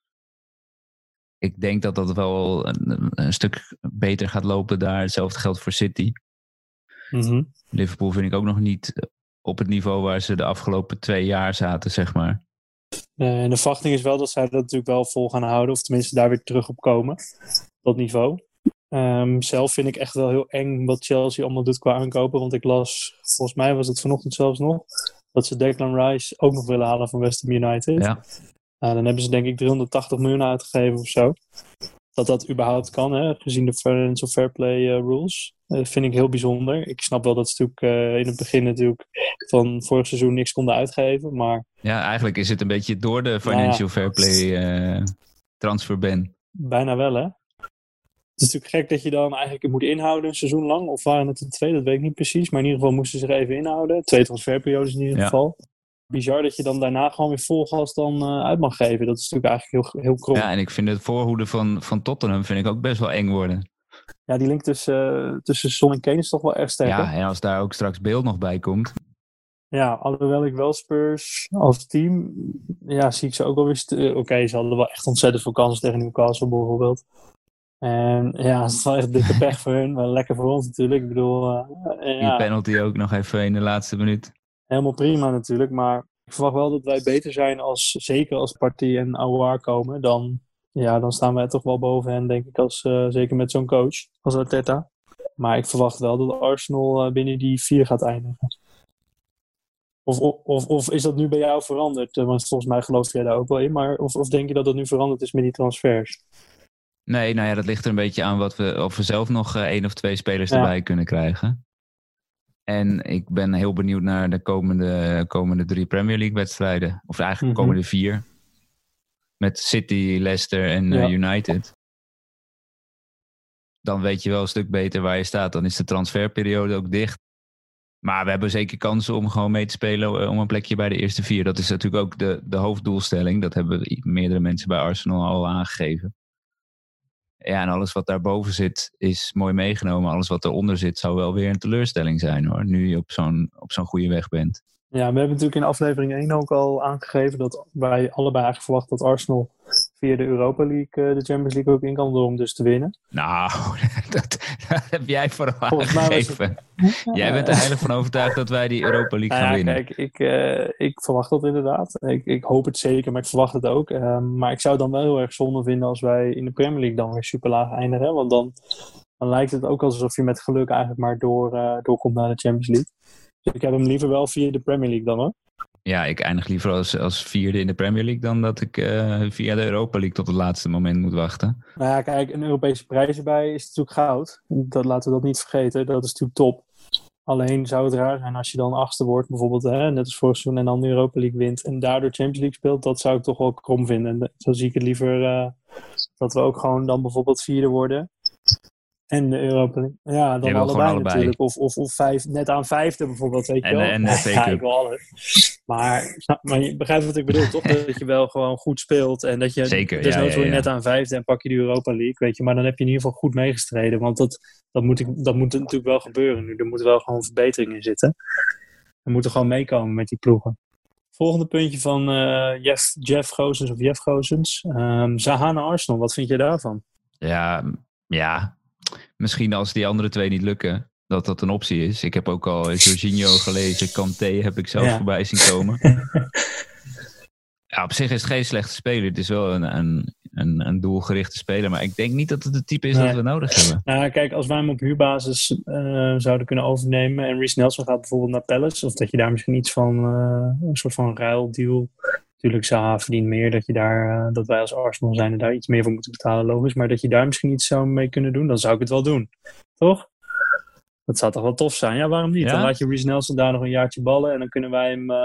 Ik denk dat dat wel een, een stuk beter gaat lopen daar. Hetzelfde geldt voor City. Mm -hmm. Liverpool vind ik ook nog niet op het niveau waar ze de afgelopen twee jaar zaten, zeg maar. Uh, en de verwachting is wel dat zij dat natuurlijk wel vol gaan houden, of tenminste daar weer terug op komen. Dat niveau. Um, zelf vind ik echt wel heel eng wat Chelsea allemaal doet qua aankopen. Want ik las, volgens mij was het vanochtend zelfs nog, dat ze Declan Rice ook nog willen halen van West Ham United. Ja. Nou, dan hebben ze denk ik 380 miljoen uitgegeven of zo. Dat dat überhaupt kan, hè, gezien de financial fair play uh, rules. Dat vind ik heel bijzonder. Ik snap wel dat ze natuurlijk uh, in het begin natuurlijk van vorig seizoen niks konden uitgeven. Maar... Ja, eigenlijk is het een beetje door de financial fair play uh, transfer ban. Bijna wel, hè? Het is natuurlijk gek dat je dan eigenlijk moet inhouden een seizoen lang. Of waren het er twee, dat weet ik niet precies. Maar in ieder geval moesten ze er even inhouden. Twee transferperiodes in ieder ja. geval. Bizar dat je dan daarna gewoon weer vol gas dan uh, uit mag geven. Dat is natuurlijk eigenlijk heel, heel krom. Ja, en ik vind het voorhoede van, van Tottenham vind ik ook best wel eng worden. Ja, die link tussen, uh, tussen Son en Kane is toch wel erg sterk. Ja, en als daar ook straks beeld nog bij komt. Ja, alhoewel ik wel Spurs als team, ja, zie ik ze ook wel weer... Oké, okay, ze hadden wel echt ontzettend veel kansen tegen Newcastle bijvoorbeeld. En ja, het is wel echt dikke pech voor hun, maar lekker voor ons natuurlijk. Ik bedoel, uh, ja. Die penalty ook nog even in de laatste minuut. Helemaal prima natuurlijk, maar ik verwacht wel dat wij beter zijn als, zeker als Partij en Aouar komen, dan, ja, dan staan wij toch wel boven hen, denk ik, als, uh, zeker met zo'n coach als Arteta. Maar ik verwacht wel dat Arsenal uh, binnen die vier gaat eindigen. Of, of, of is dat nu bij jou veranderd? Want volgens mij geloof jij daar ook wel in. Maar of, of denk je dat dat nu veranderd is met die transfers? Nee, nou ja, dat ligt er een beetje aan wat we, of we zelf nog uh, één of twee spelers ja. erbij kunnen krijgen. En ik ben heel benieuwd naar de komende, komende drie Premier League wedstrijden. Of eigenlijk de mm -hmm. komende vier. Met City, Leicester en ja. uh, United. Dan weet je wel een stuk beter waar je staat. Dan is de transferperiode ook dicht. Maar we hebben zeker kansen om gewoon mee te spelen uh, om een plekje bij de eerste vier. Dat is natuurlijk ook de, de hoofddoelstelling. Dat hebben meerdere mensen bij Arsenal al aangegeven. Ja, en alles wat daarboven zit is mooi meegenomen. Alles wat eronder zit zou wel weer een teleurstelling zijn hoor. Nu je op zo'n, op zo'n goede weg bent. Ja, we hebben natuurlijk in aflevering 1 ook al aangegeven dat wij allebei eigenlijk verwachten dat Arsenal via de Europa League uh, de Champions League ook in kan door om dus te winnen. Nou, dat, dat heb jij vooral aangegeven. Het... Jij bent er eigenlijk van overtuigd dat wij die Europa League gaan ja, winnen. Kijk, ik, uh, ik verwacht dat inderdaad. Ik, ik hoop het zeker, maar ik verwacht het ook. Uh, maar ik zou het dan wel heel erg zonde vinden als wij in de Premier League dan weer super laag eindigen. Want dan, dan lijkt het ook alsof je met geluk eigenlijk maar door, doorkomt naar de Champions League. Dus ik heb hem liever wel via de Premier League dan hoor. Ja, ik eindig liever als, als vierde in de Premier League dan dat ik uh, via de Europa League tot het laatste moment moet wachten. Nou ja, kijk, een Europese prijs erbij is natuurlijk goud. Dat, laten we dat niet vergeten. Dat is natuurlijk top. Alleen zou het raar zijn als je dan achtste wordt, bijvoorbeeld, hè, net als vorig seizoen, en dan de Europa League wint en daardoor Champions League speelt. Dat zou ik toch wel krom vinden. En zo zie ik het liever uh, dat we ook gewoon dan bijvoorbeeld vierde worden. En de Europa League. Ja, dan allebei, allebei, natuurlijk. Of, of, of vijf, net aan vijfde bijvoorbeeld, weet je en, wel. En de ja, ik wil alles. Maar, maar je begrijpt wat ik bedoel, toch? Dat je wel gewoon goed speelt. En dat je, Zeker, dus ja, ja, net aan vijfde en pak je de Europa League, weet je. Maar dan heb je in ieder geval goed meegestreden. Want dat, dat, moet, ik, dat moet natuurlijk wel gebeuren nu. Er moeten wel gewoon verbeteringen in zitten. We moeten gewoon meekomen met die ploegen. Volgende puntje van uh, Jeff, Jeff Gozens of Jeff Gozens. Um, Zahana Arsenal, wat vind je daarvan? Ja, ja, misschien als die andere twee niet lukken, dat dat een optie is. Ik heb ook al Jorginho gelezen, Kanté heb ik zelf ja. voorbij zien komen. ja, op zich is het geen slechte speler. Het is wel een, een, een, een doelgerichte speler, maar ik denk niet dat het het type is nee. dat we nodig hebben. Nou, kijk, als wij hem op huurbasis uh, zouden kunnen overnemen en Reece Nelson gaat bijvoorbeeld naar Palace, of dat je daar misschien iets van uh, een soort van ruildeal Natuurlijk, Zaha verdient meer dat, je daar, uh, dat wij als Arsenal zijn en daar iets meer voor moeten betalen, logisch. Maar dat je daar misschien iets zou mee kunnen doen, dan zou ik het wel doen. Toch? Dat zou toch wel tof zijn? Ja, waarom niet? Ja? Dan laat je Reece Nelson daar nog een jaartje ballen en dan kunnen wij hem uh,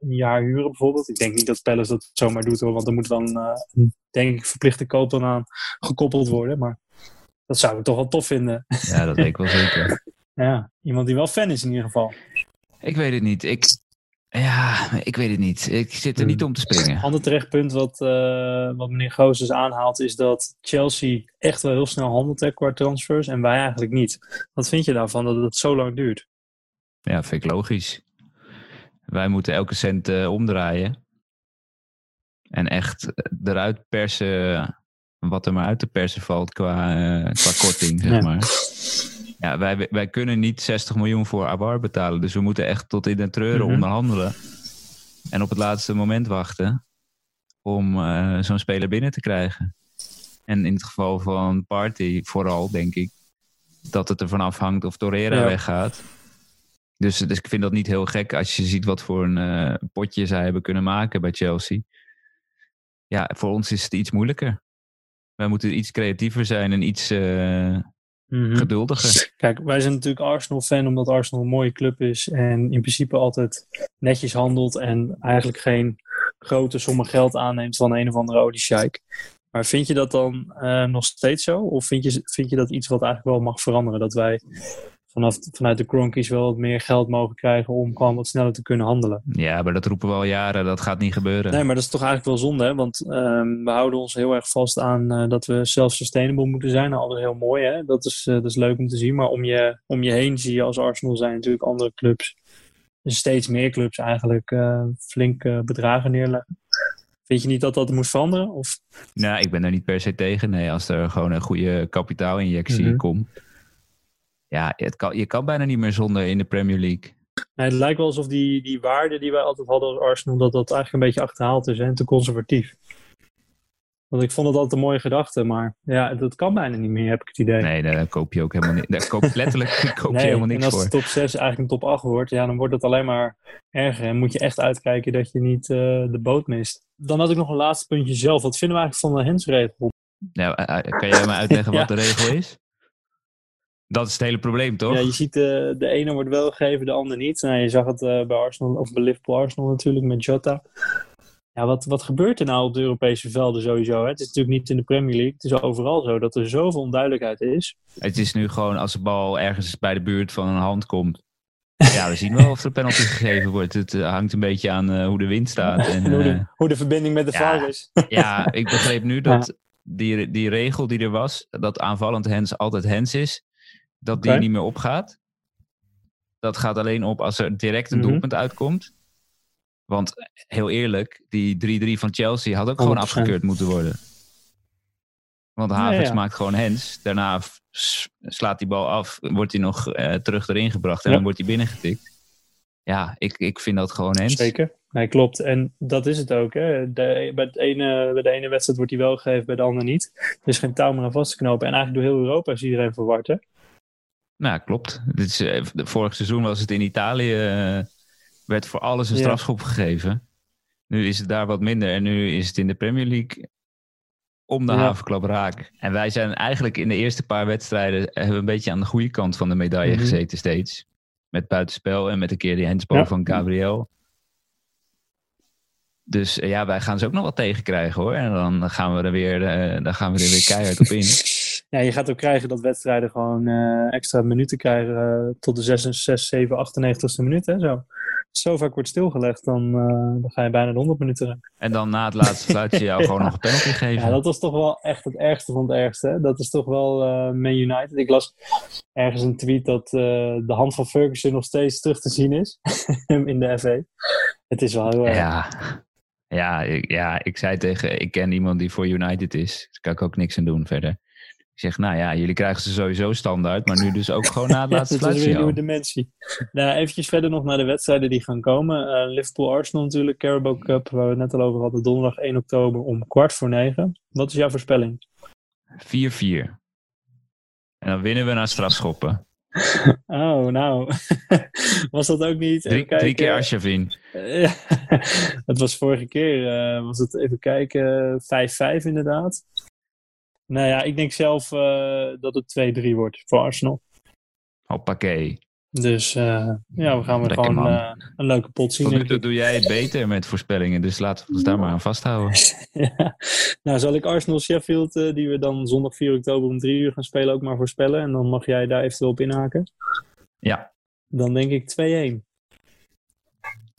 een jaar huren bijvoorbeeld. Ik denk niet dat Palace dat zomaar doet hoor, want er moet dan, uh, denk ik, verplichte koop dan aan gekoppeld worden. Maar dat zou ik toch wel tof vinden. Ja, dat weet ik wel zeker. ja, iemand die wel fan is in ieder geval. Ik weet het niet. Ik, ja, ik weet het niet. Ik zit er niet om te springen. Een ander terechtpunt wat, uh, wat meneer Gozes aanhaalt is dat Chelsea echt wel heel snel handelt qua transfers en wij eigenlijk niet. Wat vind je daarvan dat het zo lang duurt? Ja, vind ik logisch. Wij moeten elke cent uh, omdraaien. En echt eruit persen wat er maar uit te persen valt qua, uh, qua korting, zeg ja. maar. Ja, wij, wij kunnen niet 60 miljoen voor Abar betalen. Dus we moeten echt tot in de treuren -hmm. onderhandelen. En op het laatste moment wachten om uh, zo'n speler binnen te krijgen. En in het geval van Party vooral, denk ik, dat het ervan afhangt of Torreira ja. weggaat. Dus, dus ik vind dat niet heel gek als je ziet wat voor een uh, potje zij hebben kunnen maken bij Chelsea. ja, voor ons is het iets moeilijker. Wij moeten iets creatiever zijn en iets uh, geduldiger. Kijk, wij zijn natuurlijk Arsenal-fan omdat Arsenal een mooie club is en in principe altijd netjes handelt en eigenlijk geen grote sommen geld aanneemt van een of andere oliesjeik. Maar vind je dat dan uh, nog steeds zo? Of vind je, vind je dat iets wat eigenlijk wel mag veranderen? Dat wij vanaf, vanuit de Cronkies wel wat meer geld mogen krijgen om gewoon wat sneller te kunnen handelen. Ja, maar dat roepen we al jaren, dat gaat niet gebeuren. Nee, maar dat is toch eigenlijk wel zonde, hè? want um, we houden ons heel erg vast aan uh, dat we self-sustainable moeten zijn. Nou, alles heel mooi, hè? Dat, is, uh, dat is leuk om te zien, maar om je, om je heen zie je als Arsenal zijn natuurlijk andere clubs, dus steeds meer clubs eigenlijk uh, flink bedragen neerleggen. Vind je niet dat dat moet veranderen? Of? Nou, ik ben daar niet per se tegen. Nee, als er gewoon een goede kapitaalinjectie mm -hmm. komt ja, het kan, je kan bijna niet meer zonder in de Premier League. het lijkt wel alsof die, die waarde die wij altijd hadden als Arsenal, dat dat eigenlijk een beetje achterhaald is en te conservatief. Want ik vond het altijd een mooie gedachte, maar ja, dat kan bijna niet meer, heb ik het idee. Nee, daar koop je ook helemaal niet. Daar koop, letterlijk koop nee, je helemaal niks voor. En als het top 6 eigenlijk een top 8 wordt, ja, dan wordt het alleen maar erger. En moet je echt uitkijken dat je niet uh, de boot mist. Dan had ik nog een laatste puntje zelf. Wat vinden we eigenlijk van de hensregel? Ja, kan jij me uitleggen wat de regel is? Dat is het hele probleem, toch? Ja, je ziet uh, de ene wordt wel gegeven, de ander niet. Nou, je zag het uh, bij Arsenal, of bij Liverpool Arsenal natuurlijk, met Jota. Ja, wat, wat gebeurt er nou op de Europese velden sowieso? Hè? Het is natuurlijk niet in de Premier League. Het is overal zo dat er zoveel onduidelijkheid is. Het is nu gewoon als de bal ergens bij de buurt van een hand komt. Ja, we zien wel of er penalty gegeven wordt. Het uh, hangt een beetje aan hoe de wind staat. En, hoe, de, hoe, de, verbinding met de ja, is. ja, ik begreep nu dat ja. die, die regel die er was, dat aanvallend hens altijd hens is, dat okay. die niet meer opgaat. Dat gaat alleen op als er direct een mm -hmm. doelpunt uitkomt. Want heel eerlijk, die 3-3 van Chelsea had ook 100%. gewoon afgekeurd moeten worden. Want Havertz ja, ja. maakt gewoon hens. Daarna slaat die bal af, wordt hij nog uh, terug erin gebracht en ja. dan wordt hij binnengetikt. Ja, ik, ik vind dat gewoon hens. Zeker. Nee, klopt. En dat is het ook. Hè. De, bij, het ene, bij de ene wedstrijd wordt hij wel gegeven, bij de andere niet. Er is geen touw meer aan vast te knopen. En eigenlijk door heel Europa is iedereen verward. Hè? Nou, klopt. Dit is, uh, vorig seizoen was het in Italië, uh, werd voor alles een strafschop ja. gegeven. Nu is het daar wat minder en nu is het in de Premier League om de ja. havenklap raak. En wij zijn eigenlijk in de eerste paar wedstrijden hebben we een beetje aan de goede kant van de medaille mm -hmm. gezeten steeds. Met buitenspel en met een keer die handsbal ja. van Gabriel. Dus ja, wij gaan ze ook nog wat tegenkrijgen hoor. En dan gaan we er weer, dan gaan we er weer keihard op in. Ja, je gaat ook krijgen dat wedstrijden gewoon uh, extra minuten krijgen uh, tot de 6, 6 7, 98ste minuut. Hè, zo. zo vaak wordt stilgelegd, dan, uh, dan ga je bijna de 100 minuten raken. En dan na het laatste fluitje jou gewoon nog een penalty geven. Ja, dat was toch wel echt het ergste van het ergste. Hè? Dat is toch wel Man United. Ik las ergens een tweet dat de hand van Ferguson nog steeds terug te zien is in de FA. Het is wel heel erg. Ja. Ja, ik, ja, ik zei tegen, ik ken iemand die voor United is. Daar kan ik ook niks aan doen verder. Ik zeg, nou ja, jullie krijgen ze sowieso standaard, maar nu dus ook gewoon na het laatste ja, Dat is weer een nieuwe dimensie. nou, eventjes verder nog naar de wedstrijden die gaan komen. Uh, Liverpool-Arsenal natuurlijk, Carabao Cup, waar we het net al over hadden, donderdag 1 oktober om kwart voor negen. Wat is jouw voorspelling? 4-4. En dan winnen we naar strafschoppen. Oh, nou. was dat ook niet... Drie, kijken, drie keer Arshavin. Het was vorige keer, uh, was het even kijken, 5-5 inderdaad. Nou ja, ik denk zelf uh, dat het 2-3 wordt voor Arsenal. Hoppakee. Dus uh, ja, we gaan weer gewoon uh, een leuke pot zien. Tot nu doe jij het beter met voorspellingen, dus laten we ons daar maar aan vasthouden. ja. Nou, zal ik Arsenal Sheffield, uh, die we dan zondag 4 oktober om 3 uur gaan spelen, ook maar voorspellen. En dan mag jij daar eventueel op inhaken. Ja. Dan denk ik 2-1.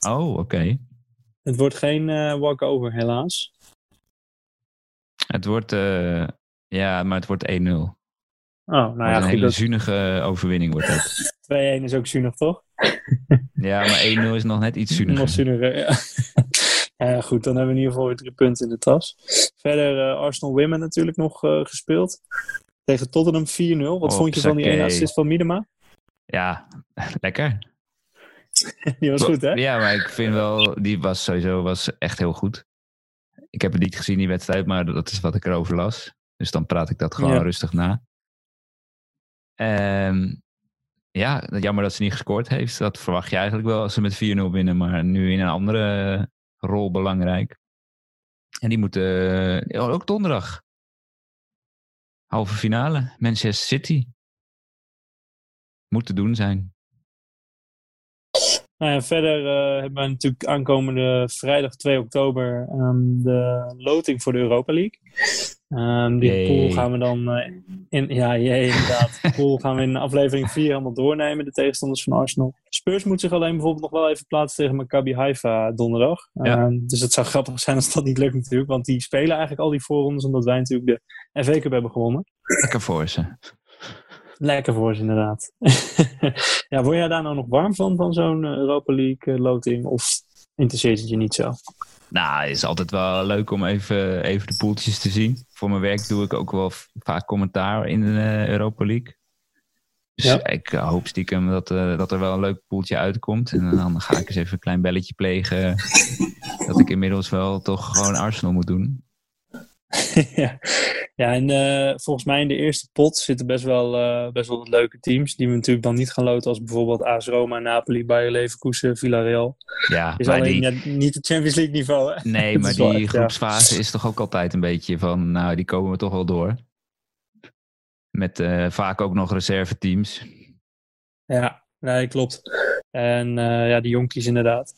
Oh, oké. Okay. Het wordt geen walkover, helaas. Het wordt ja, maar het wordt 1-0. Oh, nou ja, een goed, hele dat... zuinige overwinning wordt dat. 2-1 is ook zuinig, toch? ja, maar 1-0 is nog net iets zuiniger. Nog zuiniger, ja. ja. Goed, dan hebben we in ieder geval weer drie punten in de tas. Verder uh, Arsenal Women natuurlijk nog uh, gespeeld. Tegen Tottenham 4-0. Wat Oh, vond je van die ene assist van Miedema? Ja, lekker. die was goed, hè? Ja, maar ik vind wel, die was sowieso was echt heel goed. Ik heb het niet gezien, die wedstrijd, maar dat is wat ik erover las. Dus dan praat ik dat gewoon Ja. rustig na. Ehm, ja, jammer dat ze niet gescoord heeft. Dat verwacht je eigenlijk wel als ze met 4-0 winnen. Maar nu in een andere rol belangrijk. En die moeten uh, ook donderdag. Halve finale, Manchester City. Moet te doen zijn. Nou ja, verder uh, hebben we natuurlijk aankomende vrijdag 2 oktober um, de loting voor de Europa League. Um, die pool gaan we dan uh, in, ja, jee, inderdaad. De pool gaan we in aflevering 4 helemaal doornemen, de tegenstanders van Arsenal. Spurs moet zich alleen bijvoorbeeld nog wel even plaatsen tegen Maccabi Haifa donderdag. Ja. Um, dus het zou grappig zijn als dat niet lukt natuurlijk, want die spelen eigenlijk al die voorrondes omdat wij natuurlijk de FA Cup hebben gewonnen. Lekker voor ze. Lekker voor ze, inderdaad. ja, word jij daar nou nog warm van, van zo'n Europa League loting? Of interesseert het je niet zo? Nou, is altijd wel leuk om even, even de poeltjes te zien. Voor mijn werk doe ik ook wel vaak commentaar in de Europa League. Dus Ja. ik hoop stiekem dat, uh, dat er wel een leuk poeltje uitkomt. En dan ga ik eens even een klein belletje plegen. dat ik inmiddels wel toch gewoon Arsenal moet doen. ja. ja, en uh, volgens mij in de eerste pot zitten best wel, uh, best wel wat leuke teams. Die we natuurlijk dan niet gaan loten als bijvoorbeeld AS Roma, Napoli, Bayer Leverkusen, Villarreal. Ja, Is alleen die, ja, niet het Champions League niveau. Hè? nee, maar die echt, ja. groepsfase is toch ook altijd een beetje van, nou, die komen we toch wel door. Met uh, vaak ook nog reserveteams. Ja, nee, klopt. En ja, die jonkies inderdaad.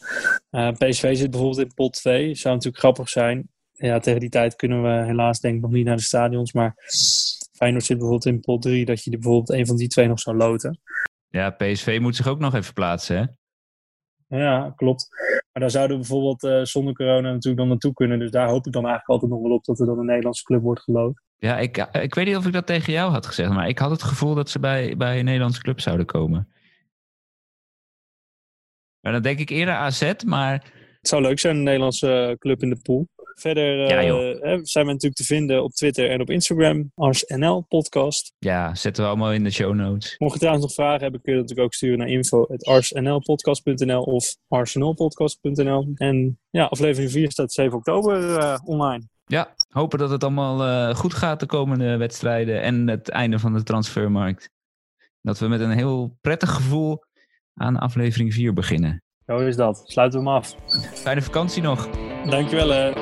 PSV zit bijvoorbeeld in pot 2. Zou natuurlijk grappig zijn. Ja, tegen die tijd kunnen we helaas denk ik nog niet naar de stadions. Maar Feyenoord zit bijvoorbeeld in pot 3. Dat je bijvoorbeeld een van die twee nog zou loten. Ja, PSV moet zich ook nog even plaatsen, hè? Ja, klopt. Maar daar zouden we bijvoorbeeld uh, zonder corona natuurlijk dan naartoe kunnen. Dus daar hoop ik dan eigenlijk altijd nog wel op dat er dan een Nederlandse club wordt geloot. Ja, ik, ik weet niet of ik dat tegen jou had gezegd, maar ik had het gevoel dat ze bij, bij een Nederlandse club zouden komen. Maar dan denk ik eerder AZ, maar... Het zou leuk zijn, een Nederlandse club in de pool. Verder uh, Ja, zijn we natuurlijk te vinden op Twitter en op Instagram. Ars NL podcast. Ja, zetten we allemaal in de show notes. Mocht je trouwens nog vragen hebben, kun je dat natuurlijk ook sturen naar info.arsnlpodcast.nl of arsenalpodcast.nl. En ja, aflevering 4 staat 7 oktober uh, online. Ja, hopen dat het allemaal uh, goed gaat de komende wedstrijden en het einde van de transfermarkt. Dat we met een heel prettig gevoel aan aflevering 4 beginnen. Zo is dat. Sluiten we hem af. Fijne vakantie nog. Dankjewel. Hè.